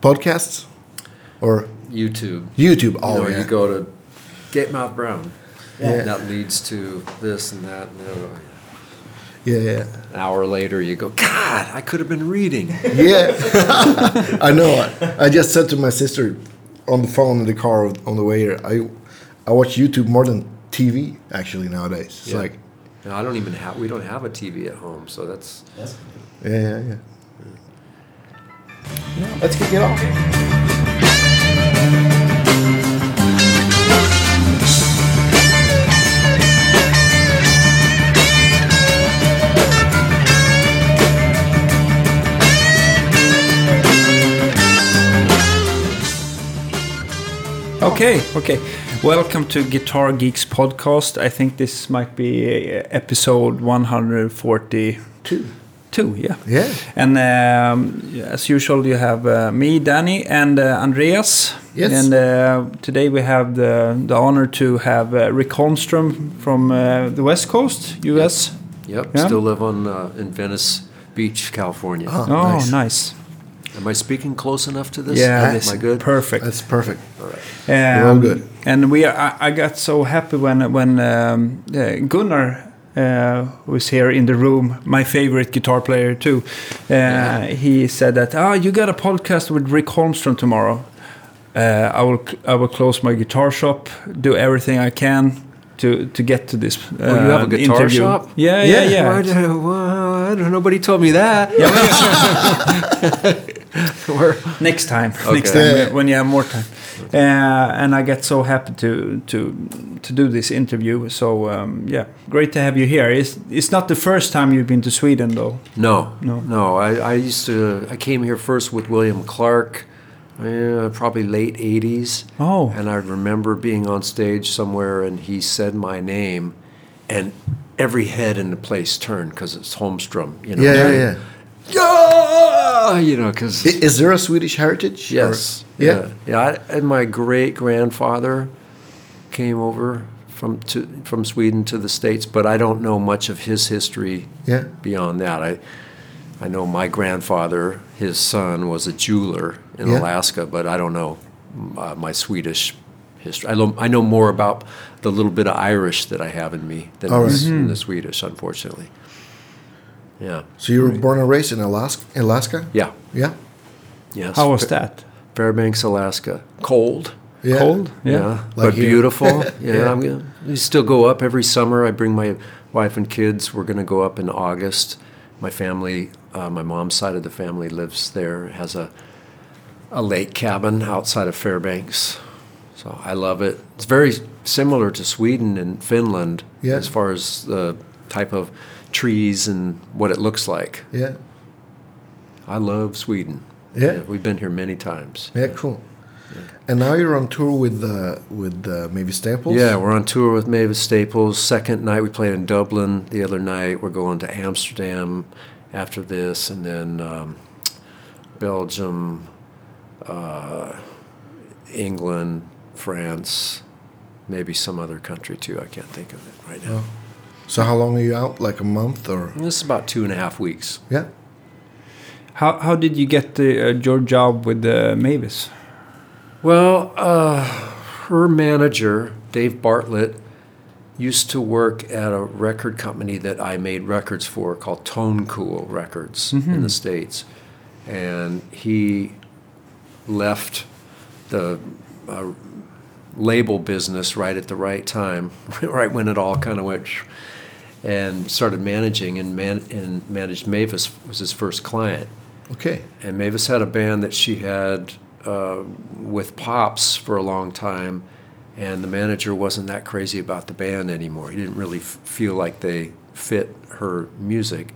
podcasts or YouTube. YouTube? Oh, you Oh know, yeah. you go to Gatemouth Brown. Yeah. And that leads to this and that. And the other. yeah, yeah, An hour later, you go, God, I could have been reading. yeah. I know. I, I just said to my sister on the phone in the car on the way here. I I watch YouTube more than TV actually nowadays. It's Yeah. like No, I don't even have. We don't have a TV at home, so that's. That's yeah, yeah, yeah. Let's kick it off. Okay, okay. Welcome to Guitar Geeks podcast. I think this might be uh, episode 142. Two. Yeah. Yeah. And um, as usual, you have uh, me, Danny, and uh, Andreas. Yes. And uh, today we have the, the honor to have uh, Rick Holmstrom from uh, the West Coast, US. Yep. Yeah. Still live on uh, in Venice Beach, California. Ah. Oh, nice. nice. Am I speaking close enough to this? Yeah, Am I good? Perfect. That's perfect. All right. Um, all good. And we, are, I, I got so happy when when um, uh, Gunnar uh, was here in the room, my favorite guitar player too. Uh, He said that, "Ah, you got a podcast with Rick Holmstrom tomorrow. Uh, I will, I will close my guitar shop, do everything I can." To, to get to this. Uh, Oh, you have a guitar interview. shop? Yeah, yeah, Yeah. yeah. Do- well, I don't, nobody told me that. Where- Next time, next time Yeah. when you have more time. Uh, and I get so happy to to to do this interview. So um, yeah, great to have you here. It's it's not the first time you've been to Sweden though. No, No. no. I, I used to. I came here first with William Clarke, uh, probably late '80s. Oh. And I remember being on stage somewhere, and he said my name, and every head in the place turned because it's Holmstrom. You know. Yeah, yeah, yeah. Yeah. You know, because Is there a Swedish heritage? or- yes, Yeah. yeah, yeah. I, and my great grandfather came over from to from Sweden to the states, but I don't know much of his history Yeah. beyond that. I I know my grandfather, his son, was a jeweler in Yeah. Alaska, but I don't know uh, my Swedish history. I, lo- I know more about the little bit of Irish that I have in me than right. in the Swedish, unfortunately. Yeah. So you were born and raised in Alaska? Alaska? Yeah. Yeah. Yes. How was that? Fairbanks, Alaska. Cold. Yeah. Cold? Yeah. Like but here. beautiful. Yeah. Yeah. I'm gonna, we still go up every summer. I bring my wife and kids. We're going to go up in August. My family, uh, my mom's side of the family lives there, has a, a lake cabin outside of Fairbanks. So I love it. It's very similar to Sweden and Finland Yeah. as far as the type of trees and what it looks like. Yeah. I love Sweden. Yeah. We've been here many times. Yeah, cool. And now you're on tour with uh, with uh, Mavis Staples. Yeah, we're on tour with Mavis Staples. Second night we played in Dublin. The other night we're going to Amsterdam after this, and then um, Belgium, uh, England, France, maybe some other country too. I can't think of it right now. So how long are you out? Like a month or? This is about two and a half weeks. Yeah. How how did you get the, uh, your job with uh, Mavis? Well, uh, her manager, Dave Bartlett, used to work at a record company that I made records for called Tone Cool Records in the States. And he left the uh, label business right at the right time, right when it all kind of went, sh- and started managing and, man- and managed Mavis was his first client. Okay. And Mavis had a band that she had uh, with Pops for a long time, and the manager wasn't that crazy about the band anymore. He didn't really f- feel like they fit her music.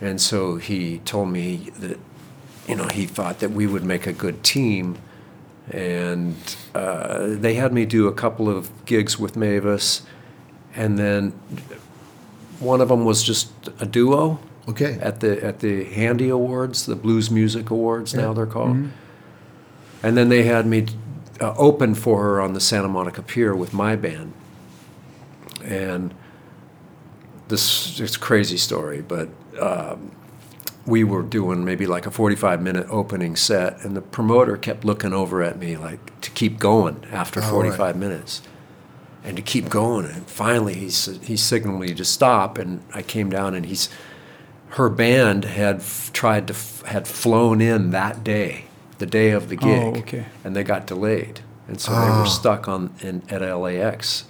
And so he told me that, you know, he thought that we would make a good team. And uh, they had me do a couple of gigs with Mavis. And then one of them was just a duo Okay. at the at the Handy Awards, the Blues Music Awards now they're called. And then they had me uh, open for her on the Santa Monica Pier with my band. And this it's a crazy story, but um, we were doing maybe like a 45 minute opening set, and the promoter kept looking over at me like to keep going after Oh, 45 right. minutes and to keep going. And finally, he, he signaled me to stop, and I came down, and he's her band had f- tried to f- had flown in that day, the day of the gig, Oh, okay. and they got delayed, and so they Ah. were stuck on in, at LAX.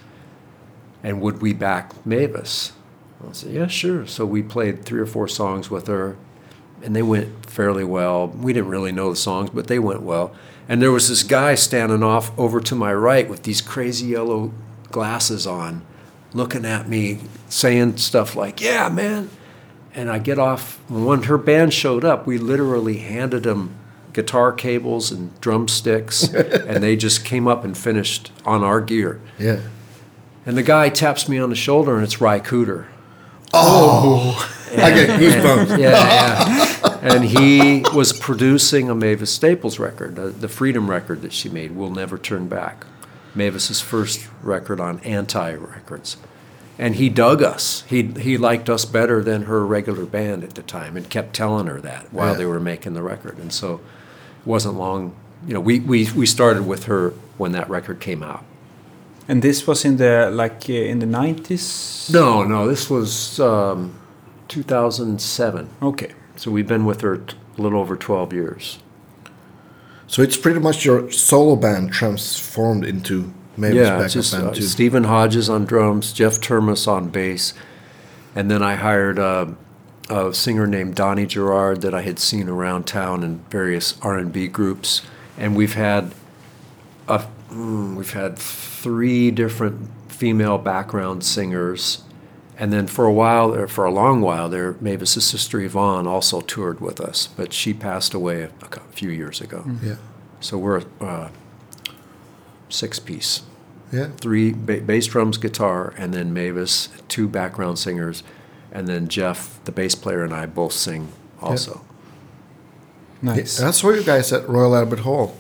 And would we back Mavis? I said, yeah, sure. So we played three or four songs with her, and they went fairly well. We didn't really know the songs, but they went well. And there was this guy standing off over to my right with these crazy yellow glasses on, looking at me, saying stuff like, yeah, man. And I get off. When her band showed up, we literally handed them guitar cables and drumsticks, and they just came up and finished on our gear. Yeah. And the guy taps me on the shoulder, and it's Ry Cooder. Oh I get goosebumps. Yeah, yeah. and he was producing a Mavis Staples record, uh, the Freedom record that she made, "We'll Never Turn Back," Mavis's first record on Anti Records. And he dug us. He he liked us better than her regular band at the time, and kept telling her that while Yeah. they were making the record. And so, it wasn't long. You know, we, we, we started with her when that record came out. And this was in the like uh, in the nineties. No, no, this was um, 2007. Okay. So we've been with her t- a little over 12 years. So it's pretty much your solo band transformed into Mavis yeah, backup just band uh, too. Stephen Hodges on drums, Jeff Turmes on bass, and then I hired a, a singer named Donny Gerrard that I had seen around town in various R and B groups, and we've had a, mm, we've had three different female background singers, and then for a while, or for a long while there, Mavis's sister Yvonne also toured with us, but she passed away a, a few years ago. Yeah. So we're uh, six piece Yeah. three ba- bass drums, guitar, and then Mavis, two background singers, and then Jeff, the bass player, and I both sing also. Nice. Yeah, I saw you guys at Royal Albert Hall.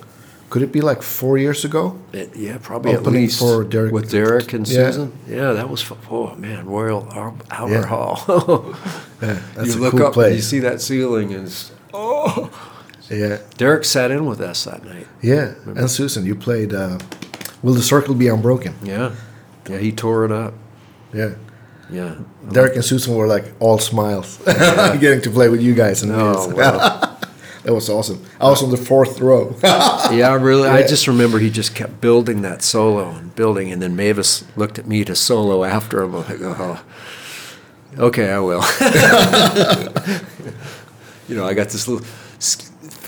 Could it be like four years ago? It- yeah, probably at Opening least for Derek- with Derek and Yeah. Susan. Yeah, that was oh man, Royal Albert Yeah. Hall. Yeah, that's you a look cool up and you see that ceiling, and it's, oh. Yeah, Derek sat in with us that night. yeah. And Susan, you played uh, "Will the Circle Be Unbroken"? Yeah, yeah, he tore it up. Yeah. Yeah. Derek and Susan were like all smiles, getting to play with you guys, and Oh, this. Wow. that was awesome. I was on the fourth row. Yeah, really. I just remember he just kept building that solo and building, and then Mavis looked at me to solo after him. I'm like, oh, okay, I will. you know, I got this little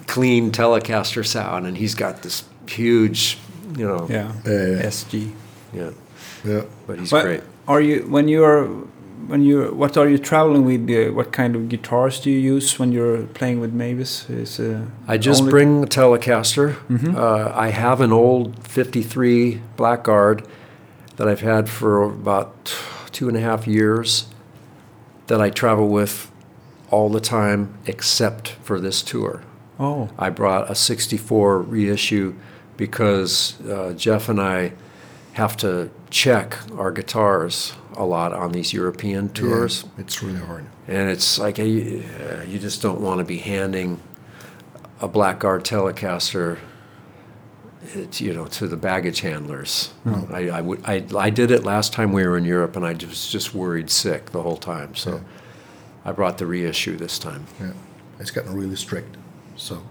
clean Telecaster sound, and he's got this huge, you know, Yeah. Yeah, yeah. SG. yeah. yeah. But he's But great. Are you when you're when you what are you traveling with? Uh, what kind of guitars do you use when you're playing with Mavis? Is uh, I just bring a Telecaster. Mhm. Uh, I have an old '53 Blackguard that I've had for about two and a half years that I travel with all the time except for this tour. Oh, I brought a 64 reissue because uh, Jeff and I have to check our guitars a lot on these European tours Yeah, it's really hard. and it's like a, uh, you just don't want to be handing a Blackguard Telecaster, it, you know, to the baggage handlers. I, I would I, I did it last time we were in Europe, and I was just worried sick the whole time. So Yeah. I brought the reissue this time. Yeah, it's gotten really strict, so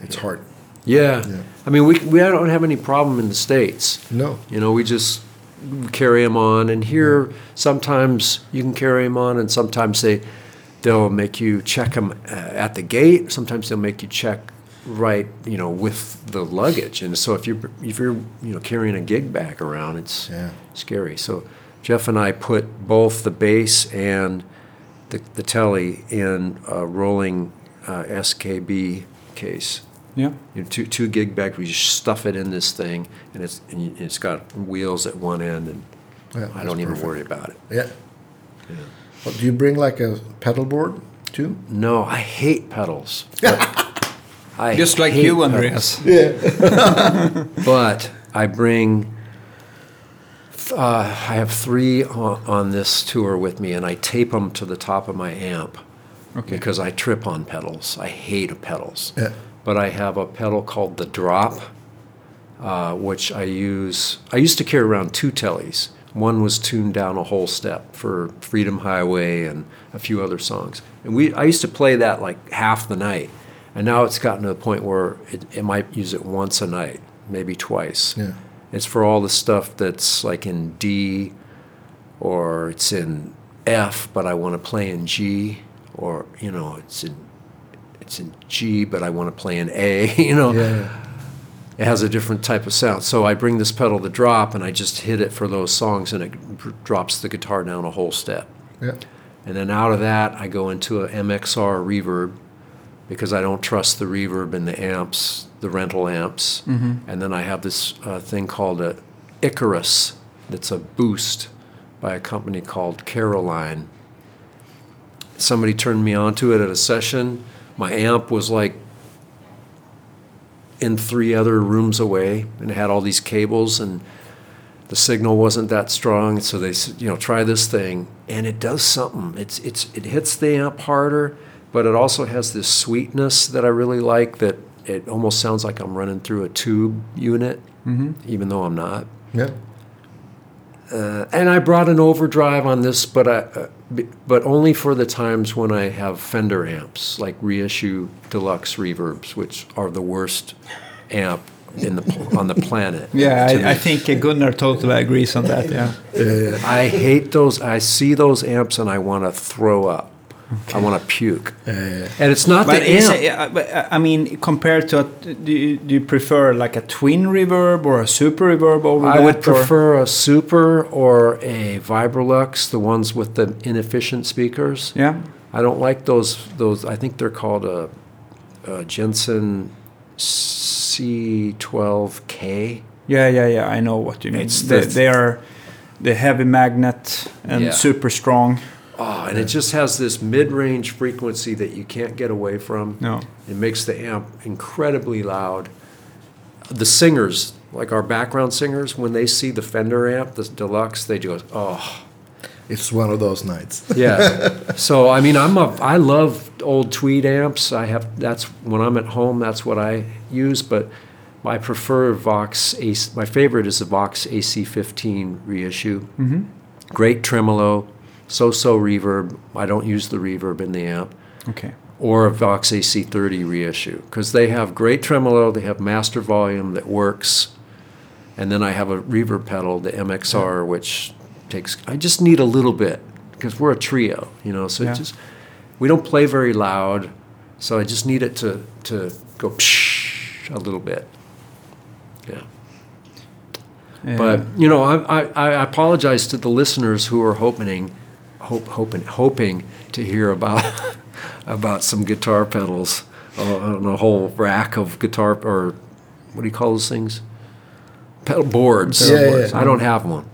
it's hard. Yeah. Yeah. I mean, we we don't have any problem in the states. No, You know, we just carry them on, and here sometimes you can carry them on, and sometimes they they'll make you check them at the gate. Sometimes they'll make you check right, you know, with the luggage. And so if you're if you're you know carrying a gig bag around, it's Yeah. scary. So Jeff and I put both the bass and the, the telly in a rolling uh, SKB case yeah. you know, two two gig bags. We just stuff it in this thing, and it's and you- it's got wheels at one end, and Yeah, I don't even perfect. worry about it. yeah. Well, do you bring like a pedal board too? No, I hate pedals. I Just like hate you, pedals. Andreas. Yeah. But I bring. Uh, I have three on, on this tour with me, and I tape them to the top of my amp. Okay. because I trip on pedals. I hate pedals. Yeah. But I have a pedal called the Drop, uh, which I use. I used to carry around two tellies. One was tuned down a whole step for Freedom Highway and a few other songs. And we, I used to play that like half the night. And now it's gotten to the point where it, it might use it once a night, maybe twice. Yeah. It's for all the stuff that's like in D or it's in F, but I want to play in G, or you know, it's in it's in G, but I want to play in A. You know, Yeah. it has a different type of sound. So I bring this pedal to drop, and I just hit it for those songs, and it drops the guitar down a whole step. Yeah. And then out of that, I go into a MXR reverb because I don't trust the reverb in the amps, the rental amps. And then I have this uh, thing called a Icarus that's a boost by a company called Caroline. Somebody turned me onto it at a session. My amp was like in three other rooms away and it had all these cables and the signal wasn't that strong so they said you know try this thing and it does something. It's it's it hits the amp harder but it also has this sweetness that i really like that it almost sounds like i'm running through a tube unit even though i'm not. Yeah. uh, and I brought an overdrive on this, but I, uh, but only for the times when I have Fender amps, like reissue deluxe reverbs, which are the worst amp in the on the planet. Yeah. I, I think Gunnar totally agrees on that. Yeah. I hate those. I see those amps and I want to throw up. I want to puke. and it's not But, the amp. it, uh, but I mean, compared to, a, do, you, do you prefer like a twin reverb or a super reverb over I that? would or- prefer a Super or a Vibrolux, the ones with the inefficient speakers. Yeah. I don't like those. Those I think they're called a, a Jensen C12K. Yeah, yeah, yeah. I know what you mean. It's they, the- they are the heavy magnet and Yeah. super strong. Oh, and it just has this mid-range frequency that you can't get away from. No. It makes the amp incredibly loud. The singers, like our background singers, when they see the Fender amp, the deluxe, they just oh. It's one of those nights. Yeah. so I mean, I'm a I love old Tweed amps. I have that's when I'm at home. That's what I use. But I prefer Vox. AC, my favorite is the Vox AC15 reissue. Mm-hmm. Great tremolo, so-so reverb. I don't use the reverb in the amp. Okay. Or a Vox AC30 reissue because they have great tremolo. They have master volume that works. And then I have a reverb pedal, the MXR, which takes. I just need a little bit because we're a trio, you know. So Yeah. it just we don't play very loud, so I just need it to to go psh a little bit. Yeah. But you know, I, I, I apologize to the listeners who are hoping, hope, hoping, hoping to hear about about some guitar pedals uh, on a whole rack of guitar or what do you call those things? Pedal boards. Pedal Yeah, boards. yeah. I don't have one.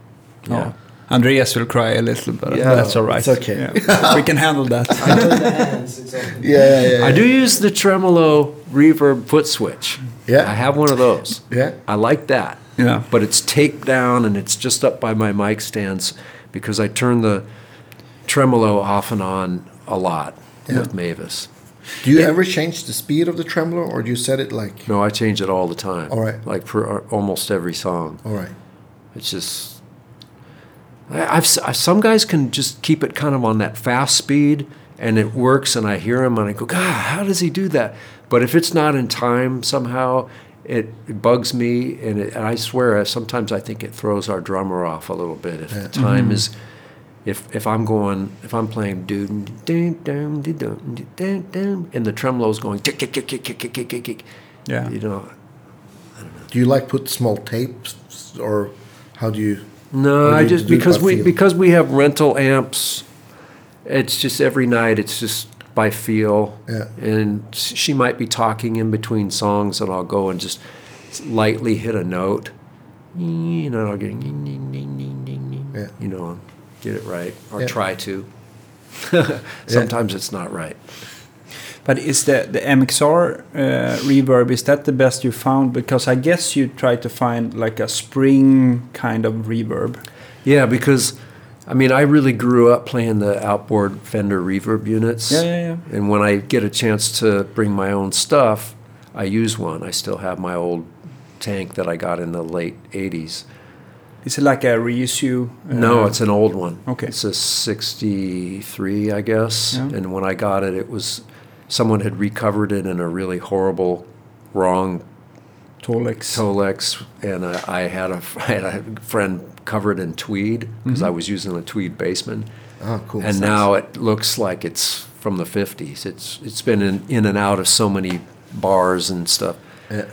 Oh. Yeah. Andreas will cry a little, but Yeah, that's all right. it's okay. Yeah. we can handle that. the hands, it's okay. Yeah, yeah, yeah. I do use the tremolo reverb foot switch. Yeah. I have one of those. Yeah. I like that. Yeah. But it's taped down and it's just up by my mic stands because I turn the tremolo off and on a lot with Mavis. Do you ever change the speed of the tremolo, or do you set it like? No, I change it all the time. All right. Like for uh, almost every song. All right. It's just. I- I've s- I- some guys can just keep it kind of on that fast speed, and it works. And I hear him, and I go, God, how does he do that? But if it's not in time somehow, it, it bugs me, and, it, and I swear, sometimes I think it throws our drummer off a little bit. If the time is, if if I'm going, if I'm playing doom doom doom doom doom doom, and the tremolo's going tick tick tick tick tick tick tick tick, tick, Yeah. you know, Do you like put small tapes, or how do you? No, Or do I you just do it because by we feel? because we have rental amps. It's just every night. It's just by feel. Yeah. And s- she might be talking in between songs, and I'll go and just lightly hit a note. You know, I'll get. Yeah. You know, get it right or Yeah. try to. Sometimes it's not right. But is the the MXR uh, reverb is that the best you found? Because I guess you try to find like a spring kind of reverb. Yeah, because I mean, I really grew up playing the outboard Fender reverb units. Yeah, yeah, yeah. And when I get a chance to bring my own stuff, I use one. I still have my old tank that I got in the late 80s. Is it like a reissue? uh, No, it's an old one. Okay. It's a 63, I guess. Yeah. And when I got it, it was someone had recovered it in a really horrible, wrong Tolex. Tolex, and I, I had a I had a friend covered in tweed because I was using a tweed basement. Oh, cool. and now it looks like it's from the 50s. It's it's been in, in and out of so many bars and stuff. Yeah.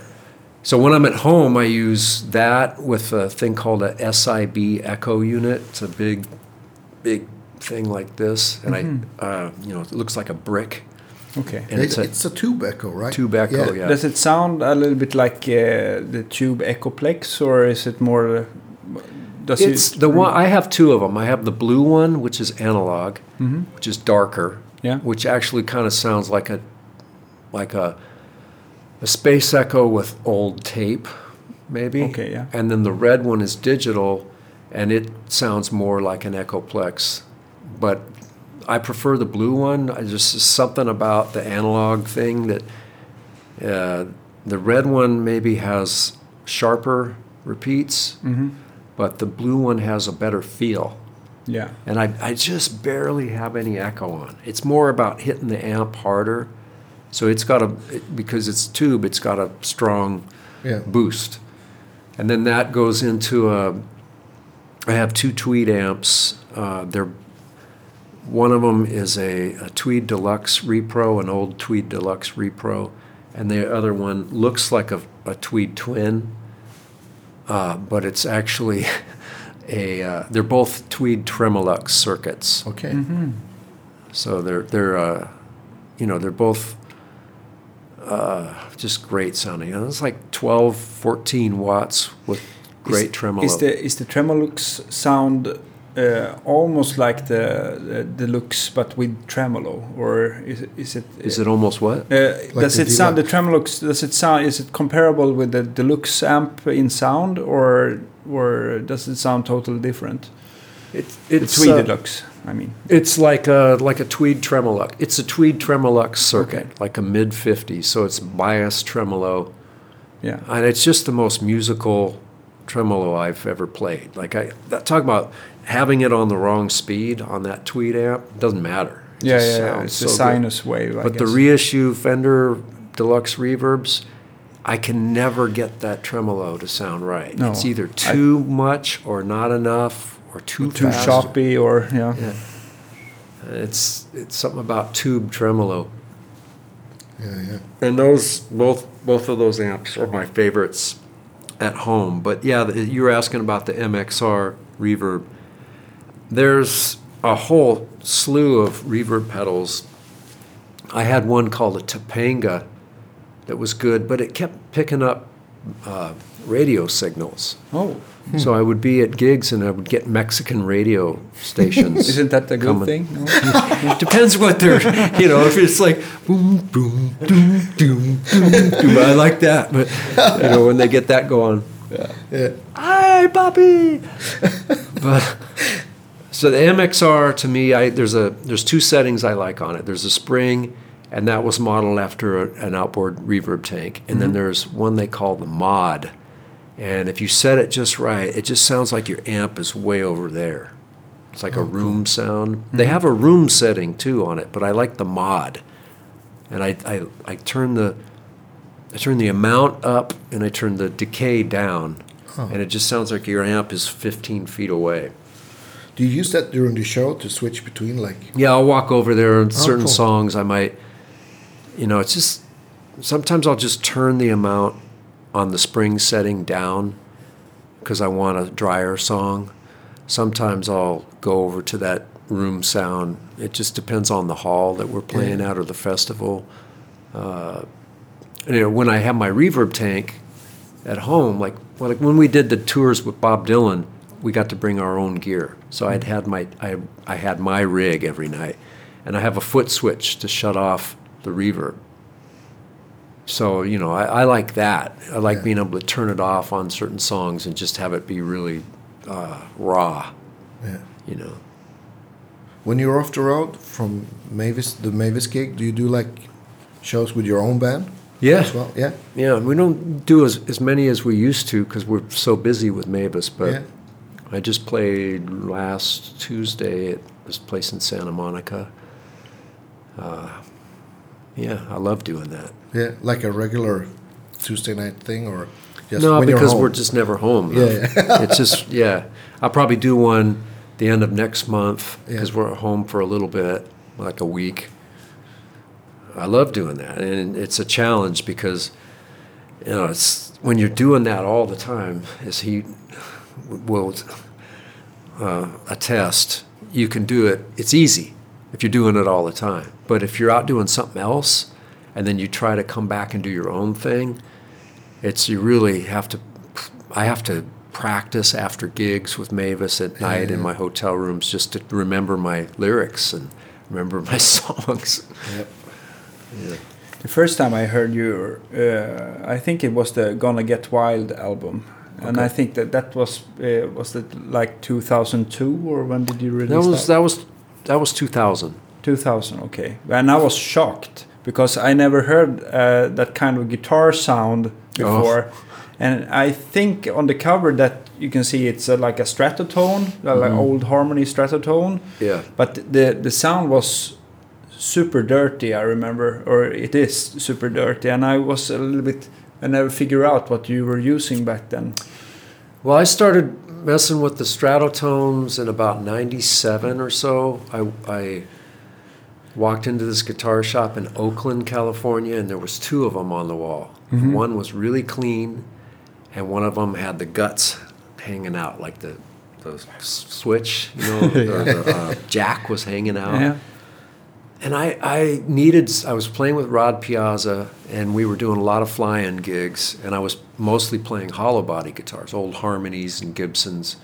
So when I'm at home, I use that with a thing called a SIB echo unit. It's a big, big thing like this, and I, uh, you know, it looks like a brick. Okay. And it's, it's a, a tube echo, right? tube echo, yeah. Does it sound a little bit like uh, the Tube Echoplex, or is it more? Uh, does It's it, the one I have two of them. I have the blue one, which is analog, Mhm. which is darker, Yeah. which actually kind of sounds like a like a a space echo with old tape, maybe. Okay, yeah. And then the red one is digital, and it sounds more like an Echoplex, but I prefer the blue one. I just something about the analog thing that uh, the red one maybe has sharper repeats, Mhm. but the blue one has a better feel. Yeah. And I, I just barely have any echo on. It's more about hitting the amp harder. So it's got a, because it's tube, it's got a strong Yeah. boost. And then that goes into a, I have two Tweed amps. Uh, they're, one of them is a, a Tweed Deluxe Repro, an old Tweed Deluxe Repro. And the other one looks like a, a Tweed Twin, uh, but it's actually a, uh, they're both Tweed Tremolux circuits. Okay. Mm-hmm. So they're they're uh, you know they're both uh, just great sounding. You know, it's like 12, 14 watts with great is, tremolo. Is the is the Tremolux sound uh, almost like the, the Deluxe but with tremolo, or is it is it? Is it almost what? Uh, does the it sound the Tremolux? Does it sound? Is it comparable with the Deluxe amp in sound, or or does it sound totally different? It, The it's Tweed uh, Deluxe, I mean. It's like a like a Tweed Tremolux. It's a Tweed Tremolux circuit, like a mid 50s. So it's bias tremolo, Yeah. and it's just the most musical tremolo I've ever played. Like I that, talk about having it on the wrong speed on that Tweed amp doesn't matter. It Yeah, yeah, yeah. It's so a good. sinus wave. I But the reissue Fender Deluxe reverbs, I can never get that tremolo to sound right. No, it's either I- too much or not enough or too too fast. choppy, or yeah. Yeah. It's it's something about tube tremolo. Yeah, yeah. And those both both of those amps are my favorites at home. But yeah, the, you were asking about the MXR reverb. There's a whole slew of reverb pedals. I had one called a Topanga that was good, but it kept picking up uh, radio signals. Oh, So I would be at gigs and I would get Mexican radio stations. isn't that a good thing? No? It depends what they're, you know, if it's like boom, boom, doom, doom, doom, doom. I like that, but you know, when they get that going, Yeah. hi, Bobby. but so the MXR to me, I there's a there's two settings I like on it. There's a spring, and that was modeled after a, an outboard reverb tank, and then mm-hmm. there's one they call the mod. And if you set it just right, it just sounds like your amp is way over there. It's like a oh, room sound. They mm-hmm. have a room setting too on it, but I like the mod. And I, I, I turn the I turn the amount up and I turn the decay down. And it just sounds like your amp is 15 feet away. Do you use that during the show to switch between like? Yeah, I'll walk over there and oh, certain cool. songs I might, you know, it's just, sometimes I'll just turn the amount on the spring setting down because I want a drier song. Sometimes I'll go over to that room sound. It just depends on the hall that we're playing Yeah. at or the festival. Uh, you know, when I have my reverb tank at home, like, well, like when we did the tours with Bob Dylan, we got to bring our own gear. So I'd had my I, I had my rig every night, and I have a foot switch to shut off the reverb. So you know, I, I like that. I like Yeah. being able to turn it off on certain songs and just have it be really uh, raw. Yeah. you know. When you're off the road from Mavis, the Mavis gig, do you do like shows with your own band Yeah, as well? Yeah. yeah. We don't do as as many as we used to because we're so busy with Mavis. But yeah. I just played last Tuesday at this place in Santa Monica. Uh, yeah, I love doing that. Yeah. Like a regular Tuesday night thing or just no, when you're because we're just never home. Yeah, though. it's just yeah. I'll probably do one the end of next month because Yeah. we're home for a little bit, like a week. I love doing that, and it's a challenge because you know it's when you're doing that all the time, as he will uh, attest. You can do it. It's easy if you're doing it all the time. But if you're out doing something else, and then you try to come back and do your own thing, it's you really have to i have to practice after gigs with mavis at night in my hotel rooms just to remember my lyrics and remember my songs. Yep. Yeah. The first time I heard you, uh, I think it was the "Gonna Get Wild" album, and I think that that was uh, was it like 2002 or when did you release that was that? was that was 2000 2000. Okay, and I was shocked because I never heard uh, that kind of guitar sound before, Oh. and I think on the cover that you can see it's uh, like a stratotone, uh, like Mhm. old harmony stratotone, yeah but the the sound was super dirty. I remember, or it is super dirty, and I was a little bit. I never figure out what you were using back then. well i started messing with the stratotones in about 97 or so i i walked into this guitar shop in oakland california and there was two of them on the wall. Mhm. one was really clean and one of them had the guts hanging out like the the switch you know or the uh, jack was hanging out. Yeah. and I, I needed i was playing with rod piazza and we were doing a lot of fly-in gigs and i was mostly playing hollow body guitars old harmonies and gibsons.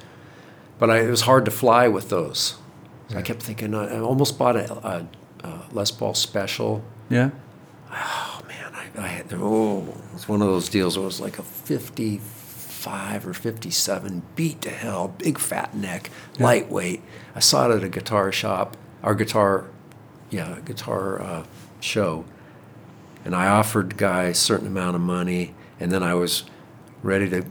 But I, it was hard to fly with those. So i kept thinking i, I almost bought a, a, a les paul special. Yeah. oh man i, I had oh it was one of those deals it was like a 55 or 57 beat to hell big fat neck lightweight. I saw it at a guitar shop our guitar yeah guitar uh, show. And i offered guy a certain amount of money and then i was ready to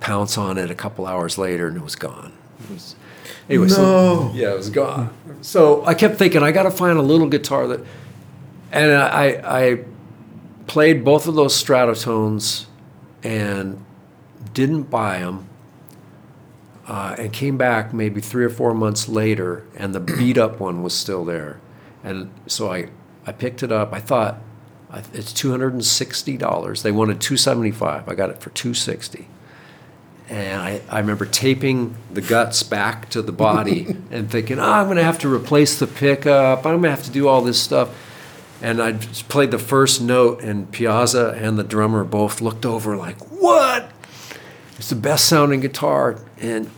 pounce on it a couple hours later and it was gone. It was, anyway so- yeah it was gone. So i kept thinking i got to find a little guitar that and I, I played both of those stratotones and didn't buy them uh, and came back maybe three or four months later and the beat up one was still there. And so i, I picked it up. I thought it's $260 they wanted 275 i got it for 260 and I, I remember taping the guts back to the body and thinking, oh, I'm going to have to replace the pickup. I'm going to have to do all this stuff. And I just played the first note, and Piazza and the drummer both looked over like, what? It's the best sounding guitar. And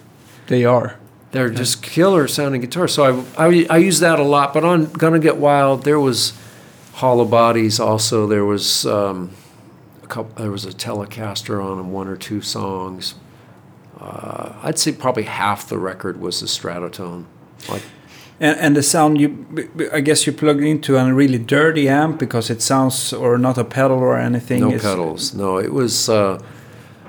They are. they're just killer sounding guitars. So I, I, I use that a lot. But on Gonna Get Wild, there was hollow bodies also. There was um, a couple, there was a Telecaster on one or two songs. Uh, I'd say probably half the record was the Stratotone. Like And, and the sound you, I guess you plugged into a really dirty amp because it sounds, or not a pedal or anything. no it's- pedals. No, it was uh,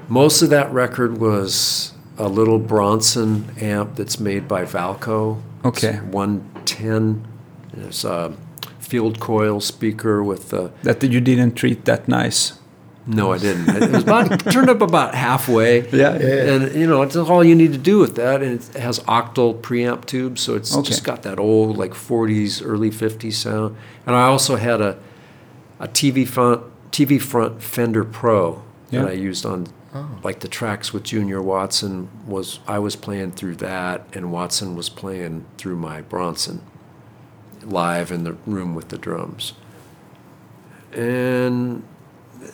most of that record was a little Bronson amp that's made by Valco. Okay. It's 110. It's a field coil speaker with the That you didn't treat that nice. No, I didn't. It was about turned up about halfway. Yeah. Yeah. And you know, it's all you need to do with that, and it has octal preamp tubes, so it's Okay. just got that old like '40s, early '50s sound. And I also had a a TV front TV front Fender Pro that I used on oh. like the tracks with Junior Watson was I was playing through that, and Watson was playing through my Bronson live in the room with the drums. And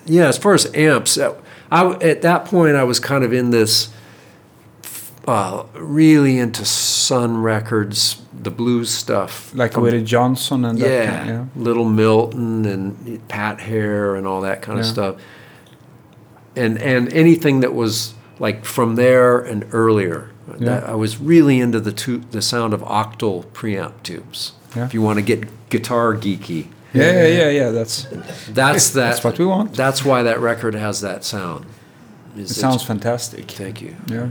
yeah, as far as amps, uh, I, at that point I was kind of in this, uh, really into Sun Records, the blues stuff, Like from- Willie Johnson and that. yeah, kind- yeah. Little Milton and Pat Hare and all that kind of stuff, and and anything that was like from there and earlier. That- I was really into the tu- the sound of octal preamp tubes. Yeah. If you want to get guitar geeky, Yeah, yeah, yeah, yeah. That's that's that. That's what we want. That's why that record has that sound. it Is sounds fantastic. Thank you. Yeah.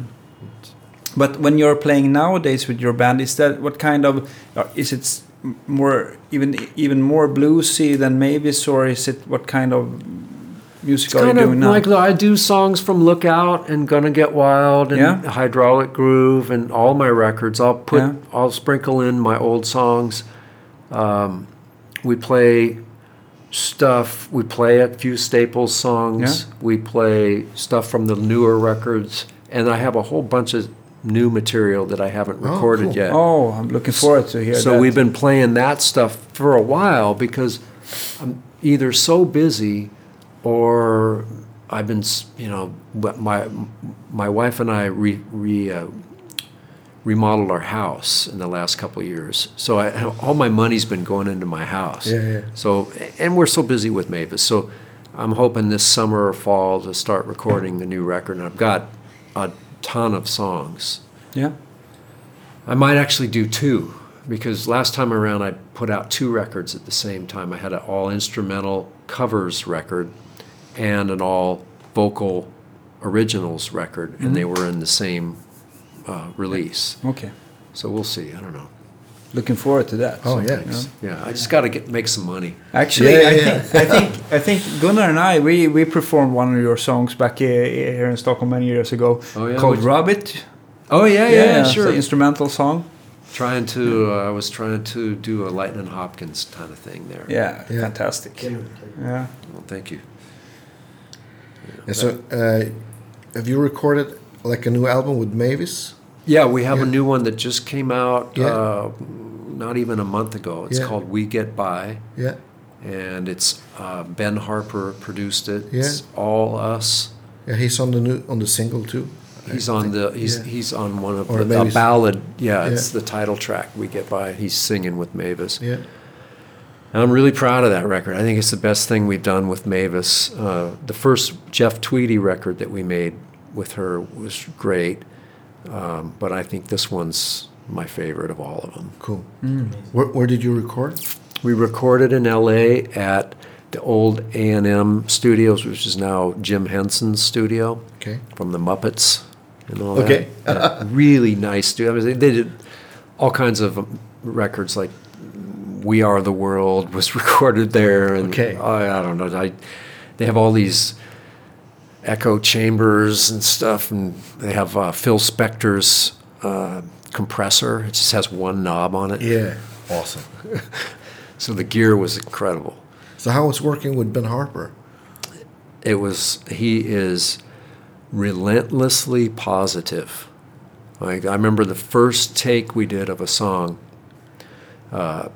But when you're playing nowadays with your band, is that what kind of uh, is it more even even more bluesy than Mavis, or is it what kind of music It's are you kind of now? like I do songs from Lookout and Gonna Get Wild and Yeah. Hydraulic Groove and all my records. I'll put Yeah. I'll sprinkle in my old songs. Um, we play stuff. We play a few Staples songs. Yeah. We play stuff from the newer records, and I have a whole bunch of new material that I haven't Oh, recorded cool. yet. oh, I'm looking forward to hear So that. we've been playing that stuff for a while because I'm either so busy or I've been, you know, my my wife and I re, re uh, remodeled our house in the last couple of years. So I, all my money's been going into my house. Yeah, yeah. So and we're so busy with Mavis. So I'm hoping this summer or fall to start recording the new record. And I've got a ton of songs. yeah. I might actually do two because last time around I put out two records at the same time. I had an all instrumental covers record and an all vocal originals record, and they mm-hmm. were in the same uh, release. Okay. So we'll see. I don't know. Looking forward to that. Oh, yeah. Thanks. Yeah, I just got to get make some money. Actually, Yeah, I, yeah, think, I think I think Gunnar and I we, we performed one of your songs back here in Stockholm many years ago Oh, yeah? called Which- "Rub Oh yeah, yeah, yeah it's sure. instrumental song. Trying to, uh, I was trying to do a Lightning Hopkins kind of thing there. Yeah, Yeah. fantastic. Yeah. Well, thank you. Yeah, so, uh, have you recorded like a new album with Mavis? Yeah, we have Yeah. a new one that just came out Yeah. uh, not even a month ago. It's Yeah. called We Get By, Yeah. and it's uh, Ben Harper produced it. Yeah. It's all us. Yeah, he's on the new on the single too. I He's on think. the he's he's on one of Or the a ballad. Yeah, it's the title track. We Get By. He's singing with Mavis. Yeah. And I'm really proud of that record. I think it's the best thing we've done with Mavis. Uh, the first Jeff Tweedy record that we made with her was great, um, but I think this one's my favorite of all of them. Cool. Where, where did you record? We recorded in L.A. at the old A&M Studios, which is now Jim Henson's studio Okay. from the Muppets and all Okay. that. Yeah, really nice studio. I mean, they, they did all kinds of records like "We Are the World" was recorded there, and Okay. I, I don't know. I, they have all these echo chambers and stuff, and they have uh, Phil Spector's uh, compressor. It just has one knob on it. Yeah. Awesome. So the gear was incredible. So how was working with Ben Harper? It was he is relentlessly positive. Like I remember the first take we did of a song. Uh,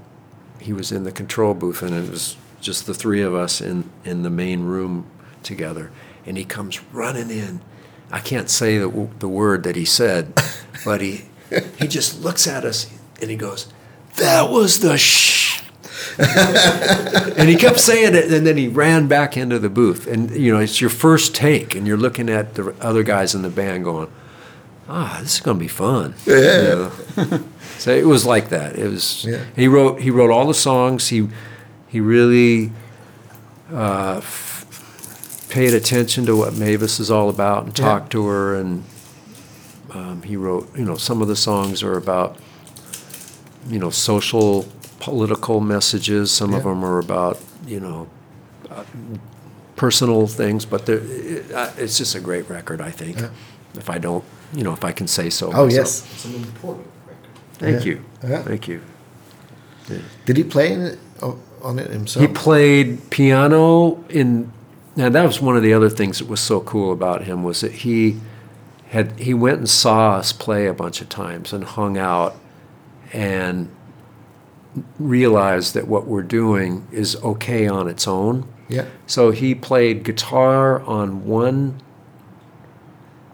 he was in the control booth, and it was just the three of us in in the main room together. And he comes running in. I can't say the, the word that he said, but he he just looks at us and he goes, "That was the sh." and he kept saying it, and then he ran back into the booth. And you know, it's your first take, and you're looking at the other guys in the band going, "Ah, this is going to be fun." Yeah. so it was like that. It was. Yeah. He wrote. He wrote all the songs. He he really uh, paid attention to what Mavis is all about and Yeah. talked to her. And um, he wrote. You know, some of the songs are about you know social political messages some of them are about you know uh, personal things but it, uh, it's just a great record i think Yeah. if i don't you know if i can say so Oh myself. yes. It's an important record. thank Yeah. you Yeah. thank you Did he play in it, oh, on it himself? he played piano in now that was one of the other things that was so cool about him was that he had he went and saw us play a bunch of times and hung out and realized that what we're doing is okay on its own yeah. So he played guitar on one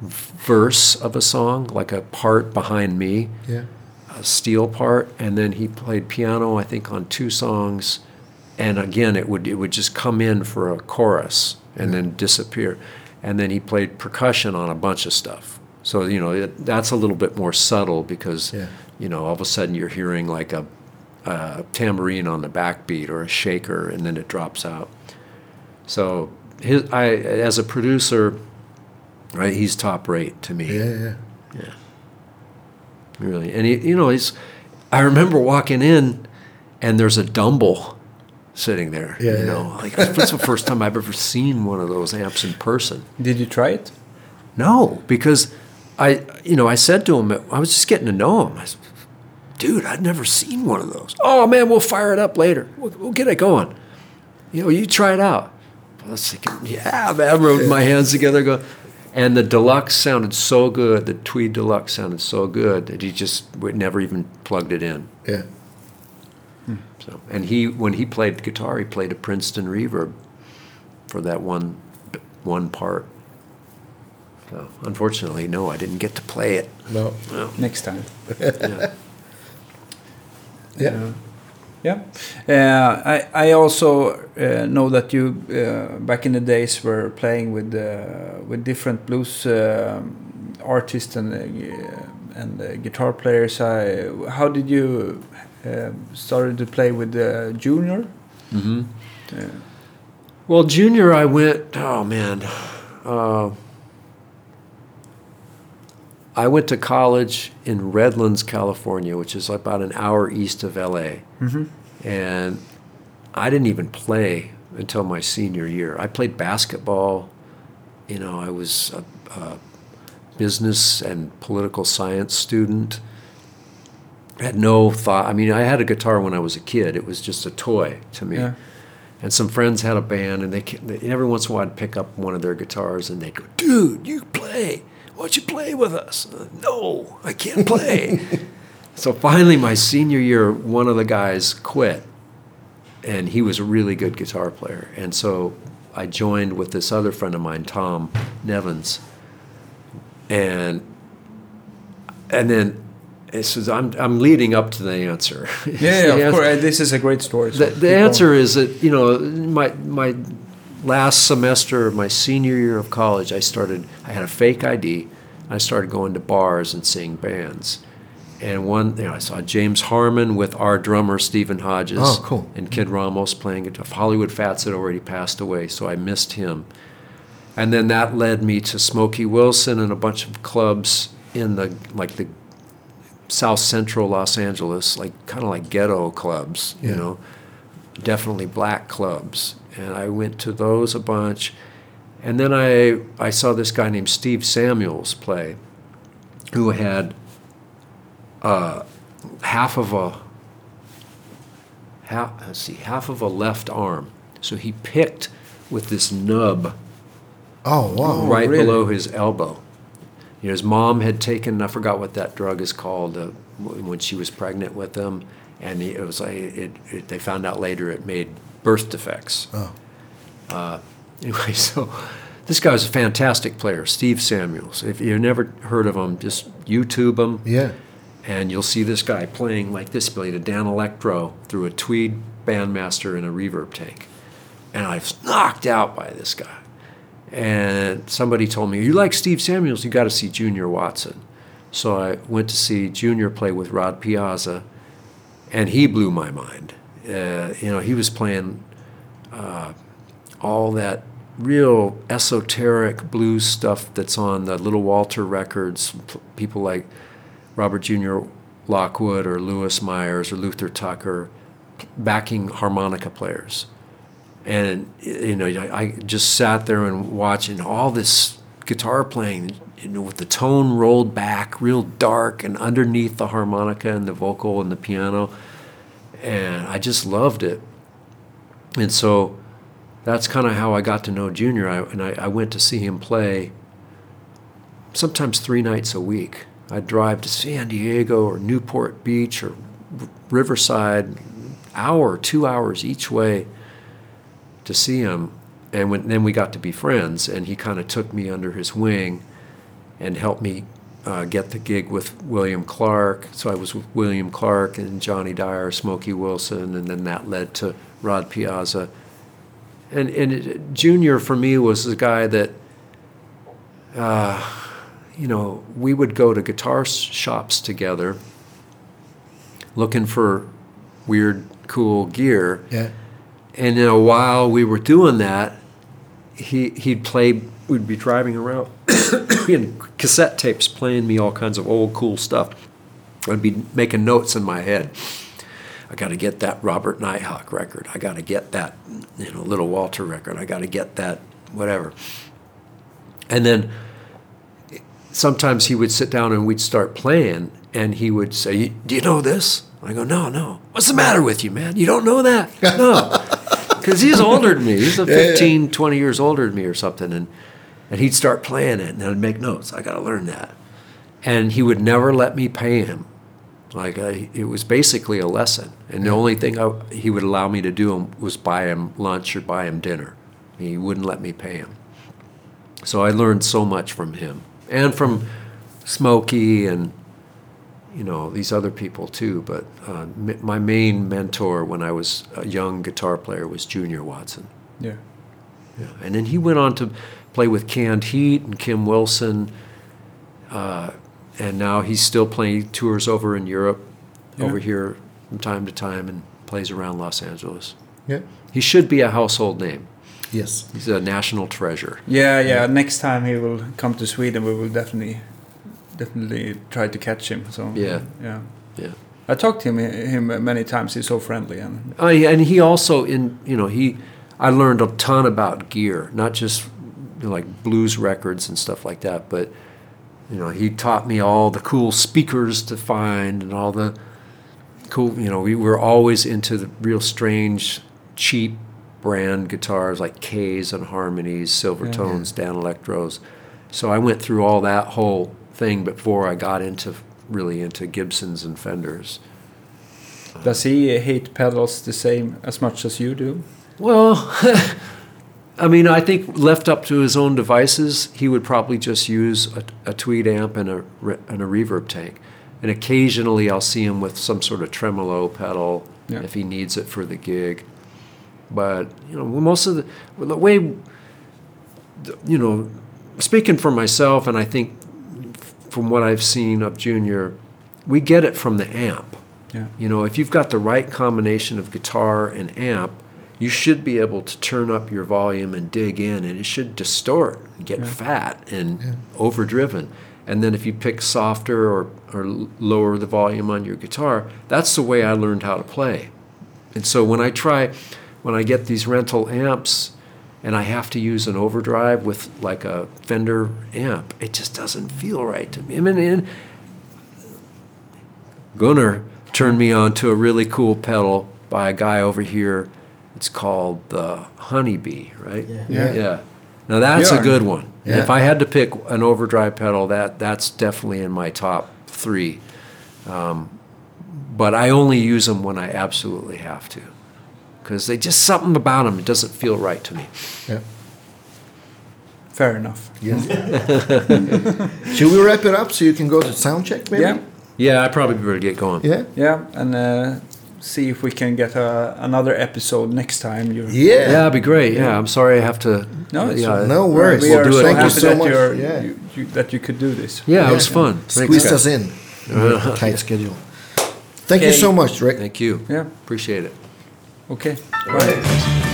verse of a song, like a part behind me, Yeah. a steel part, and then he played piano, I think, on two songs. And again, it would it would just come in for a chorus and then disappear. And then he played percussion on a bunch of stuff. So you know it, that's a little bit more subtle because Yeah. you know all of a sudden you're hearing like a, a tambourine on the backbeat or a shaker, and then it drops out. So his, I as a producer, right, he's top rate to me. Yeah, yeah. Really, and he, you know, he's. I remember walking in, and there's a Dumble sitting there. Yeah, you yeah. know, like that's the first time I've ever seen one of those amps in person. Did you try it? No, because I, you know, I said to him, I was just getting to know him. I said, dude, I'd never seen one of those. Oh man, we'll fire it up later. We'll, we'll get it going. You know, you try it out. I was thinking, yeah, man. I rubbed my hands together, go. And the deluxe sounded so good. The Tweed Deluxe sounded so good that he just would never even plugged it in. Yeah. So, and he, when he played guitar, he played a Princeton reverb for that one, one part. So, unfortunately, no, I didn't get to play it. No. No. Next time. Yeah. Yeah. Yeah. Uh, I, I also uh, know that you, uh, back in the days, were playing with uh, with different blues um artists and uh, and uh, guitar players. I, how did you uh, started to play with uh, Junior? hmm Uh, Well, junior, I went. Oh man, uh, I went to college in Redlands, California, which is about an hour east of LA, mhm. and I didn't even play until my senior year. I played basketball. You know, I was a, a business and political science student. Had no thought. I mean, I had a guitar when I was a kid. It was just a toy to me. Yeah. And some friends had a band, and they, they every once in a while I'd pick up one of their guitars, and they'd go, "Dude, you play? Why don't you play with us?" No, I can't play. so finally, my senior year, one of the guys quit, and he was a really good guitar player, and so I joined with this other friend of mine, Tom Nevins, and and then it says I'm I'm leading up to the answer. Yeah, The of answer- course. This is a great story. so the, the going. answer is that you know my my last semester of my senior year of college I started I had a fake ID I started going to bars and seeing bands and one you know, I saw James Harmon with our drummer Stephen Hodges Oh, cool. and Kid Ramos playing guitar Hollywood Fats had already passed away so I missed him and then that led me to Smokey Wilson and a bunch of clubs in the like the South Central Los Angeles, like kind of like ghetto clubs, you know, definitely black clubs. And I went to those a bunch. And then I, I saw this guy named Steve Samuels play, who had uh, half of a half, let's see, half of a left arm. So he picked with this nub Oh wow. right really? below his elbow. You know, his mom had taken I forgot what that drug is called, uh, when she was pregnant with him, and it was like it, it, They found out later it made birth defects. Oh. Uh, anyway, so this guy was a fantastic player, Steve Samuels. If you've never heard of him, just YouTube him Yeah. and you'll see this guy playing like this, played a Danelectro through a Tweed Bandmaster in a reverb tank. And I was knocked out by this guy. And somebody told me, You like Steve Samuels, you got to see Junior Watson. So I went to see Junior play with Rod Piazza, and he blew my mind. Uh, you know, he was playing uh, all that real esoteric blues stuff that's on the Little Walter records. People like Robert Jr. Lockwood or Louis Myers or Luther Tucker backing harmonica players. And, you know, I I just sat there and watching all this guitar playing you know, with the tone rolled back, real dark, and underneath the harmonica and the vocal and the piano. And I just loved it. And so that's kind of how I got to know Junior. I, and I, I went to see him play sometimes three nights a week. I'd drive to San Diego or Newport Beach or Riverside, hour, two hours each way to see him. And when, then we got to be friends, and he kind of took me under his wing and helped me uh, get the gig with William Clarke. So I was with William Clarke and Johnny Dyer, Smokey Wilson, and then that led to Rod Piazza. And, and it, Junior for me was the guy that uh, you know, we would go to guitar shops together looking for weird, cool gear. Yeah. And in a while we were doing that, he he'd play. We'd be driving around, cassette tapes playing me all kinds of old cool stuff. I'd be making notes in my head. I got to get that Robert Nighthawk record. I got to get that, you know, Little Walter record. I got to get that whatever. And then sometimes he would sit down and we'd start playing, and he would say, "Do you know this?" I go, "No, no. What's the matter with you, man? You don't know that?" No, because he's older than me. He's a 15, 20 years older than me or something, and and he'd start playing it, and I'd make notes. I got to learn that, and he would never let me pay him. Like I, it was basically a lesson, and the only thing I, he would allow me to do was buy him lunch or buy him dinner. He wouldn't let me pay him. So I learned so much from him and from Smokey and you know these other people too. But uh, m- my main mentor when I was a young guitar player was Junior Watson. Yeah. Yeah. And then he went on to play with Canned Heat and Kim Wilson. Uh, and now he's still playing tours over in Europe, Yeah. over here from time to time, and plays around Los Angeles. Yeah. He should be a household name. Yes. He's a national treasure. Yeah, yeah. Next time he will come to Sweden, we will definitely, definitely tried to catch him. So Yeah. yeah. Yeah. I talked to him, him many times. He's so friendly and Uh, and he also in you know he I learned a ton about gear, not just you know, like blues records and stuff like that, but you know he taught me all the cool speakers to find and all the cool you know we were always into the real strange cheap brand guitars like Kays and Harmonies, Silvertones, Danelectros. So I went through all that whole thing before I got into really into Gibsons and Fenders. does he hate pedals the same as much as you do? Well, I mean, I think left up to his own devices, he would probably just use a, a tweed amp and a and a reverb tank. And occasionally, I'll see him with some sort of tremolo pedal Yeah. if he needs it for the gig. But you know, most of the the way, you know, speaking for myself, and I think from what I've seen of Junior, we get it from the amp. Yeah. You know, if you've got the right combination of guitar and amp, you should be able to turn up your volume and dig in, and it should distort and get fat and overdriven. And then if you pick softer or, or lower the volume on your guitar, that's the way I learned how to play. And so when I try, when I get these rental amps and I have to use an overdrive with like a Fender amp, it just doesn't feel right to me. I mean, and Gunnar turned me on to a really cool pedal by a guy over here. It's called the Honeybee, right? Yeah. Yeah. Yeah. Now that's a good one. Yeah. If I had to pick an overdrive pedal, that that's definitely in my top three. Um, but I only use them when I absolutely have to, because they just something about them. It doesn't feel right to me. Yeah. Fair enough. Yes. Should we wrap it up so you can go to sound check, maybe? Yeah. Yeah, I probably better get going. Yeah. Yeah, and uh, see if we can get uh, another episode next time. You're Yeah. Yeah, that'd be great. Yeah, I'm sorry I have to. No, it's yeah, No worries. We We'll are do it so next happy time. that, so much, you're, yeah. you, you, that you could do this. yeah, it was fun. Thanks, Squeezed guys. us in. Tight schedule. Thank you so much, Rick. Thank you. Yeah. Appreciate it. Okay. Right.